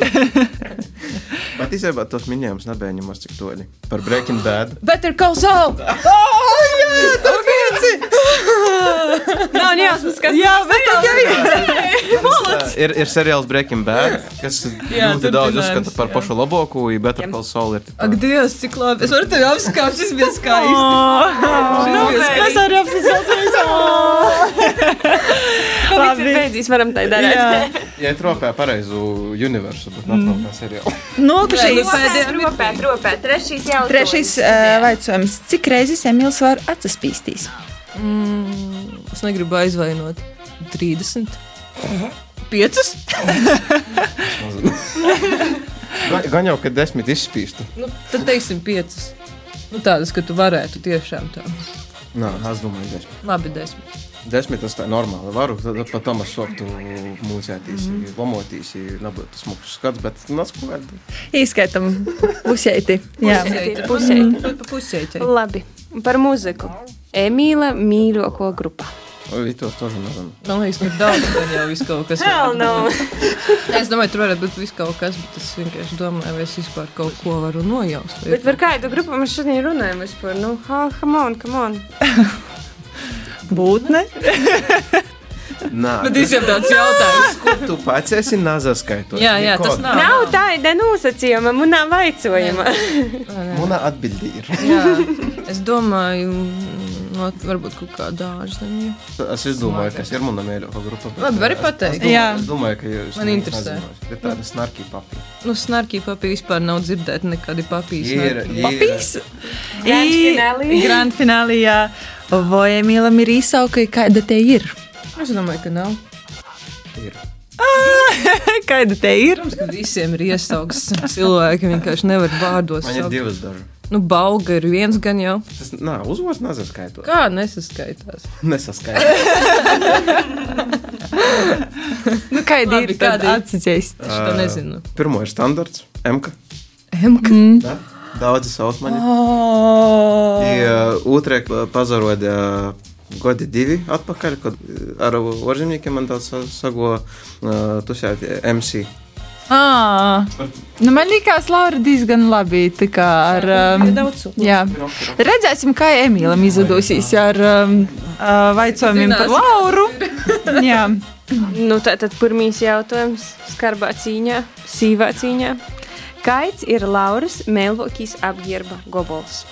Bet īstenībā tos minējumus nebija ņemot cik toļi. Par Breaking Bad. Better call Saul! Nav jāsmas, kas Jā, bet tā jau ir. Ir, ir seriāls Breaking Bad, kas Jā, ļoti daudz uzskata par jā. pašu labāko, un Better Call Saul ir Ak. Dievs, cik labi. Es varu tevi apskāpt, šis bija skaisti. Nu, kas arī apsiskalts? Kāpēc ir beidzīs, varam tā darīt? Ja tropē pareizu universu, bet netropē seriālu. Nokušīs. Pēdējā ropē, ropē, trešais jautājums. Trešais uh, vaicojums. Cik reizes Emīls var atsaspīstīs? Mm, es negribu aizvainot. 30. Piecas? Gan- Gan jau, ka desmit izspīstu. Nu, tad teiksim piecas. Nu, tādas, ka tu varētu tiešām tā. Nā, es domāju, desmit. Labi, desmit. Desmit tas tā normāli varu, tad pat tam es soktu mūcētīs, mm -hmm. lomotīs, nebūtu smuks skats, bet nāc ko vēl. Izskaitam pusēti. Jā. Pusēti, pusēti. Pa pusēķei. Labi, par muziku. Emīla mīļāko grupā. Oi, tos тоже nezinu. Man liekas, ka daudz gan jau viss kaut kas. Hell no. Nē, Es domāju, tur varētu būt viss kaut kas, bet es vienkārši domāju, vai es vispār kaut ko varu nojaust. vai Bet par kādu grupu mēs šodien runājam vispār? Nu, ha, come on, come on. Būtne. Nā, Bet visiem tāds jautājums. ko tu pats esi nazaskaitot? Jā, jā, tas nav. Nav tāda nosacījuma, manā vaicojumā. Muna atbildi ir. Jā, es domāju, no, varbūt kaut kā dārzemju. Es izdomāju, kas ir mana mīļākā grupa. bet, Labi, vari es- pateikt. Es domāju, Jā. es domāju ka jūs Man interesē. nezināt. Ir tāda snarki papi. Nu, snarkī papī vispār nav dzirdēta nekādi papīs. Ir, ir. Papīs. Grand finale. Grand finālī, jā. Vai Emīlam ir īsauka, kāda te ir? Es domāju, ka nav. ir. Kāda te ir? Protams, ka visiem ir iesaukts cilvēki, vienkārši nevar vārdos Man ir divas dažas. Nu, bauga ir viens gan jau. Tas nav uzvārds nesaskaitot. Kā nesaskaitās? Nesaskaitot. Nu, kāda ir tāda atsevišķa? Es to nezinu. Pirmo ir standarts. MK. MK. Ne? Daudzi sauc mani. Oh. Ja, Otrajā pazarodē gadi divi atpakaļ, kad eh, ar ārzemniekiem man tāds sa- sago uh, tusēt MC. À, nu man liekas, Laura diezgan labi ar. Um, jā. Redzēsim, kā Emīlam izdosies ar um, uh, vaicojumiem par. Lauru. Jā. Nu, tā tad pirmīs jautājums skarbā cīņā, sīvā cīņā. Kāds ir Lauras mēlvokīs apģērba gobols?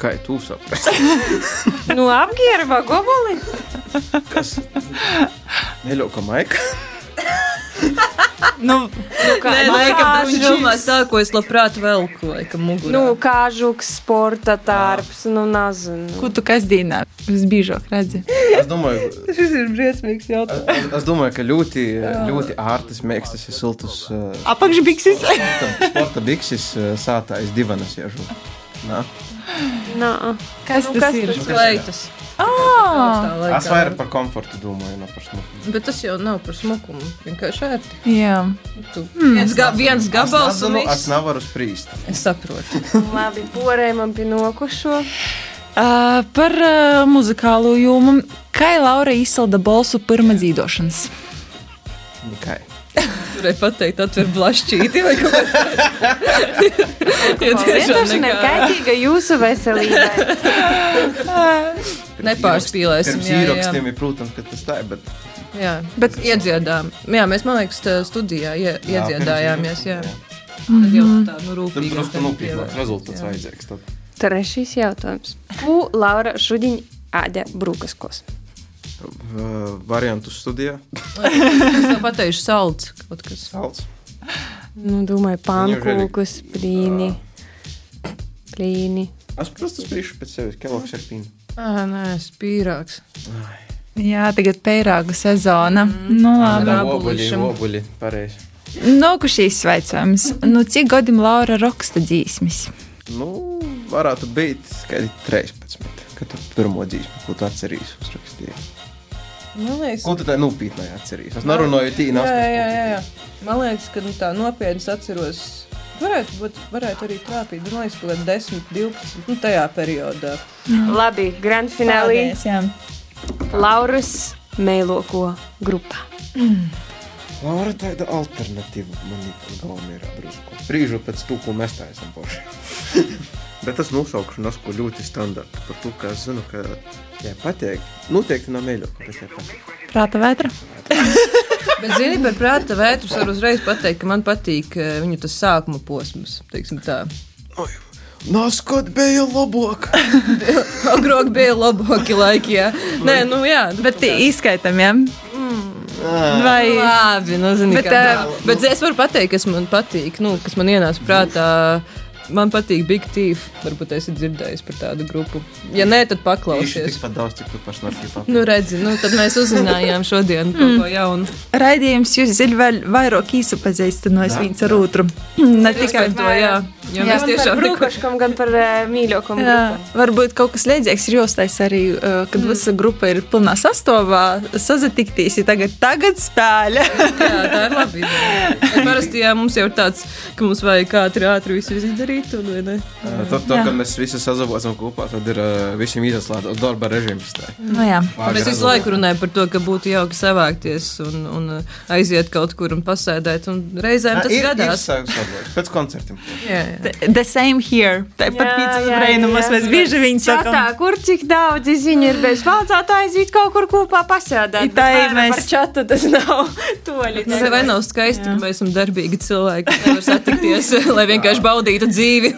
Kā tu saprati? Nu, apģērba goboli? Kas? Neļauka maika. Nu, kā- Nē, nu, laikam kā tas domās tā, ko es labprāt velku, laikam, mugurā. Nu, kāžuks, sporta tārps, nu, nezinu. ko tu kasdienā visbiežāk redzi? Es domāju, Šis ir briesmīgs jautājums. es, es domāju ka ļoti, ļoti ārtas mēkstas ir siltus uh, Apakšbikses. sporta bikses uh, sātājas divanas iežu. Nā. Nā. Kas Nu, tas kas ir? tas Kleitas. Ah, Es vairāk par komfortu domāju, ne par smukumu. Bet tas jau nav par smukumu. Vienkārši ērti. jā. Tu. Viens, ga, viens gabals es, un nezinu, es nevaru spriest. Es saprotu. Labi, porējam pie nokušo. Uh, par uh, muzikālo jomu. Kā Laura izsalda balsu pirmā dzīvošanas? Tikai. Varēja pateikt, atver blašķīti vai kaut ko tādu. Ja tiešām Vienkārši nekā nekaitīga jūsu veselībai. Nepārspīlēsim. Jā, jā. Ir, protams, ka tas tā ir. Bet... Jā, bet iedziedām. Jā, mēs, man liekas, studijā ie, iedziedājāmies. Jā. Mm -hmm. Tad jau tā nu, rūpīgi. Tad drusku nopietnāk rezultāts jā. vajadzīgs. Tad. Trešais jautājums. Ko Laura šodien ēda brūkaskos? Uh, variantu studijā. es pateikšu, salds. Kaut kas salds. Nu, domāju, pankūkus, plīni. Uh. Plīni. Es prosto spriešu pēc sevis, kā lauks ar pīnu. Ā, nē, spīrāks. Jā, tagad pērāga sezona. Nu, labi. Obuļi, obuļi, pareizi. Nokušīs sveicams. Nu, cik gadiem Laura raksta dzīsmis? Nu, varētu būt skaidri 13, kad tu pirmo dzīsmu, ko tu atceries, uzrakstīji. Man liekas, Ko tu tā nopietni atceries? Es nerunāju tīna jā, jā, jā, jā. Man liekas, ka nu, tā nopietni es atceros. Varētu, būt, varētu arī trāpīt, man liekas, ka 10, 12, nu, tajā periodā. Labi, grand finālī. Paldies. Lauras mēloko grupā. Laura, tāda alternatīva man ir galvenā ir drusku. Brīžu pēc to, ko mēs tā esam poši. Bet tas nosaukšanas, ko ļoti standarta par to, ka es zinu, ka, ja patīk, noteikti nav mēļoka, bet ja patīk. Prāta vētra. Bet, zini, par prāta vētrus var uzreiz pateikt, ka man patīk eh, viņu tas sākuma posms. Nāskot bija labāk! Agrāk bija labāki laiki, jā. Nē, nu jā. Bet izskaitam, jā. Vai Labi, nu, zini, Bet, bet, kā, tā. bet es varu pateikt, kas man patīk, nu, kas man ienāca prātā. Man patīk Big Thief. Varbūt esat dzirdējis par tādu grupu. Ja nē, tad paklausies. tikpat daudz, cik tu pats narkīji Nu, redzi, nu, tad mēs uzzinājām šodien kaut ko jaunu. raidījums jūs zil vēl vairāk īsupazīstinājis viens ar otru? Ne tikai Tikai to, jā. Jo mēs Gan tiešām brūkaškam, gan par uh, mīļākam Jā, grupam. varbūt kaut kas līdzīgs ir jāuztais arī, uh, kad mm. visa grupa ir pilnā sastāvā, sazatiktīs, ja tagad, tagad spēļa. Jā, tā ir labi. ideja. Bet Parasti jā, mums jau ir tāds, ka mums vajag ātri, ātri visu izdarīt. Un, vai ne? Tad, tad, kad mēs visi sazavocam kopā, tad ir uh, visiem izslēgts darba režīms. tā. nu, jā. Mēs visu laiku runājam par to, ka būtu jauki savākties un, un uh, aiziet kaut kur un pasēdēt. Un reizēm tas ir, gadās. Ir sadalīts pēc koncertiem. Jā, jā. The- same here. Tāpat pīcis jā, brainumus jā. mēs bieži viņi Čatā, sakam. kur cik daudz ziņu ir bez valcāta aiziet kaut kur kopā pasēdēt. I tā bet ir mēs- Par čatu tas nav toļi. Tas vai nav skaisti, ka mēs esam darbīgi cilvēki, nevar satikties, lai vienkārši baudītu dzīvi.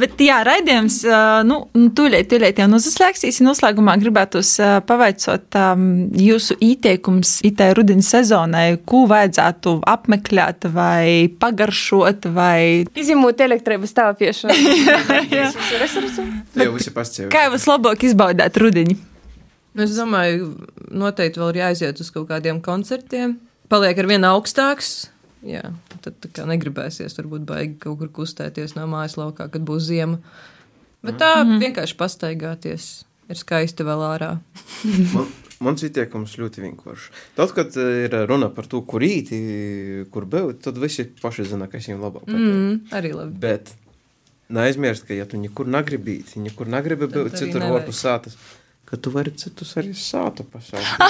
Bet, jā, raidījums, nu, tūlīt, tūlīt jau noslēgsies. Noslēgumā gribētu uh, pavaicot jūsu ieteikums itai rudenī sezonai, ko vajadzētu apmeklēt vai pagaršot vai Izņemot elektrības stāvpiešanu. resursu. Tie jau visi pasciemi. kā vislabāk izbaudīt rudenī. Es domāju, noteikti vēl ir jāiziet uz kaut kādiem koncertiem. Paliek ar vienu augstāks. Jā, tad negribēsies, varbūt baigi kaut kur kustēties no mājas laukā, kad būs ziema. Bet tā mm -hmm. vienkārši pastaigāties. Ir skaisti vēl ārā. Man, mans ieteikums ļoti vienkāršs. Tad, kad ir runa par to, kur īti, kur būt, tad visi paši zina, kas viņiem labāk patīk. Mm, arī labi. Bet neaizmirst, ka, ja tu nekur negribi īt, nekur negribi būt citur nevajag. ārpus sātas, ka tu vari citus arī sātu pasaukt.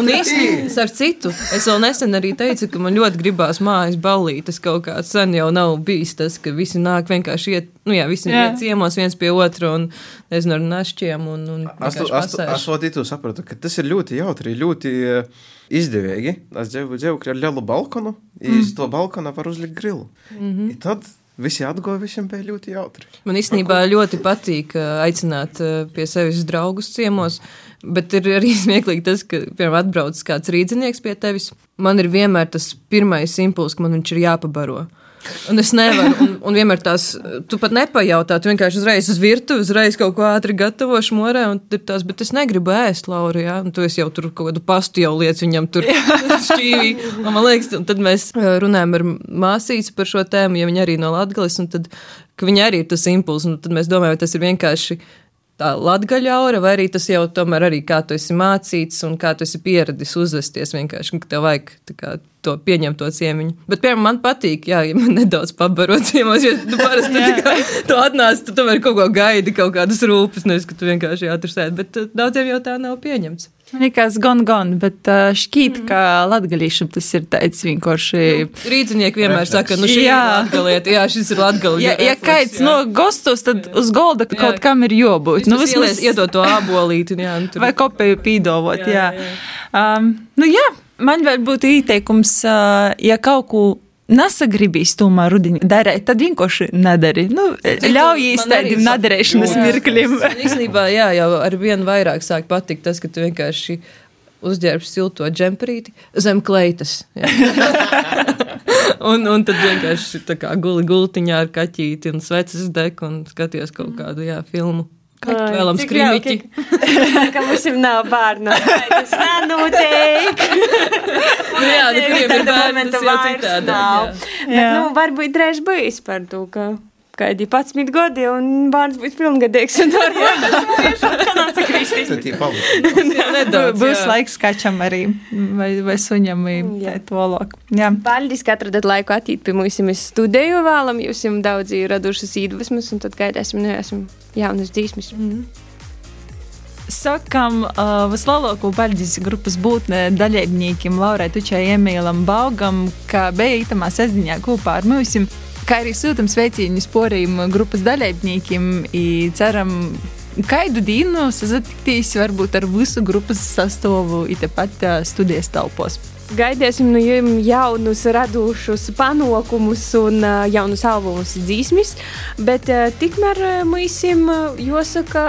Un īstenībā ar citu. Es vēl nesen arī teicu, ka man ļoti gribās mājas ballīt. Tas kaut kā sen jau nav bijis tas, ka visi nāk vienkārši iet, nu jā, visi Jā. iet ciemos viens pie otra un, nezinu, ar našķiem un, un Es pasēž. saprotu, sapratu, ka tas ir ļoti jautri, ļoti eh, izdevīgi. Es dzīvoju dzīvokļā ar lielu balkonu, un Mm. uz to balkona var uzlikt grilu. Mm Mhm. -hmm. Tad visi atgoja, visiem bija ļoti jautri. Man īstenībā ļoti patīk ā, aicināt ā, pie sevis draugus ciemos, bet ir arī smieklīgi tas, ka, piemēram, atbrauc kāds rīznieks pie tevis. Man ir vienmēr tas pirmais impulss, ka man viņš ir jāpabaro. Un es nevaru, un, un vienmēr tās, tu pat nepajautā, tu vienkārši uzreiz uz virtuvi, uzreiz kaut ko ātri gatavo šmorē, un tur tās, bet es negribu ēst, Laura, jā, un tu jau tur kaut kādu pastu jau lietas viņam tur šķīvī. Un man liekas, un tad mēs ā, runājam ar māsīcu par šo tēmu, ja viņa arī no Latgales, un tad, ka viņa arī ir tas impulss, un tad mēs domājam, vai tas ir vienkārši tā latgaļa aura, vai arī tas jau tomēr arī kā tu esi mācīts un kā tu esi pieradis uzvesties vienkārši, ka tev vajag tā kā, to pieņemt to ciemiņu. Bet, piemēram, man patīk, jā, ja man nedaudz pabarot ciemos, jo tu parasti tā kā tu atnāc, tu tomēr kaut ko gaidi, kaut kādas rūpes, nevis, ka tu vienkārši atrasēt, bet uh, daudziem jau tā nav pieņemts. Man liekas, gan, gan, bet uh, šķīt, ka latgalīšam tas ir tāds vienkārši. Rīdzinieki vienmēr Refleks. saka, nu šī Jā. ir latgalieta, jā, šis ir latgalieta. Ja, ja kaits no gostos, tad uz golda kaut kam ir jābūt. nu, vismaz iedot to abolīti, un jā, un tur. Vai kopēju pīdovot, jā. Jā, jā. Um, nu jā, man vēl būtu ieteikums, uh, ja kaut ko nesagribīs tomēr rudenī darīt, tad vienkārši nedari. Nu, ļaujies tādiem jā. mirkļiem. Man Īstenībā, jā, jau ar vien vairāk sāk patikt tas, ka tu vienkārši uzģērbi silto džemperīti zem kleitas. un, un tad vienkārši tā kā guli gultiņā ar kaķīti un sveces dek un skaties kaut kādu jā, filmu. Ai, Vēlam jauki, Ka mums ir nav bērnu. Tas nenotiek. Nu, jā, kuriem ir momenta tas jau citādi. nav. jā. Bet, nu, varbūt drēž bijis par to, ka kādi 11 gadi un bērns būs pilngadīgs. Tur jau. Jā, nedaudz, Būs laiks kačam arī, vai, vai suņam, vai tolāk. Jā. Paldies, ka atradat laiku attīt pie mums. Mēs studēju vēlam, jūs jums daudz ir radušas iedvesmas, un tad gaidāsim, nu, esam jaunas dzīsmas. Sakam uh, vislielāko paldies grupas būtne dalībniekiem Laurai Tučai, Emīlam Baugam, ka bija itamā sestdienā kopā ar mums. Kā arī sūtam sveicienus poriem grupas dalībniekiem. Ceram, kādu dienu sazatiktīs varbūt ar visu grupas sastāvu it tepat studijas telpos. Gaidīsim no jums jaunus, radošus panākumus un jaunus albumus dzīsmis, bet tikmēr mums jāsaka,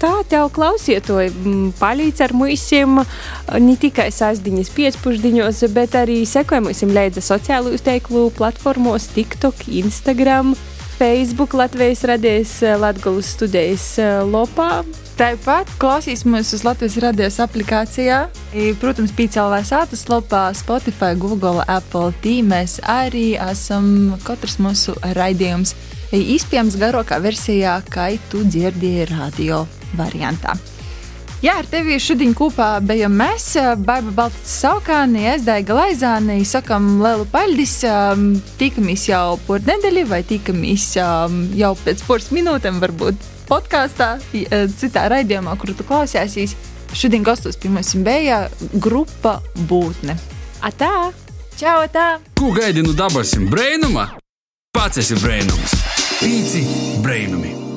tā tev klausiet, to mm, palīdz ar mums ne tikai sasdiņas piecpušdiņos, bet arī sekojam mums līdzi sociālajos teiklu platformos TikTok, Instagram. Facebook Latvijas radijas Latvijas studijas lopā. Tāpat klausīsimies uz Latvijas radios aplikācijā. Protams, PCLV sātas lapā, Spotify, Google, Apple tīmēs arī esam katrs mūsu raidījums. Izpējams garākā versijā, kā tu dzirdēji radio variantā. Jā, ar tevi šodien kopā bijām mēs, Baiba Baltas Saukāni, Esdaiga Laizāni. Sakam lielu paldies, um, tikamies jau por nedēļu vai tikamies um, jau pēc poras minūtēm varbūt podkāstā, eh, citā raidījumā, kuru tu klausīsies. Šodien gastos pie mums bija grupa Būtne. Atā! Čau, tā! Ko gaidi no dabasim brainuma? Pats esi brainums. Pīci brainumi.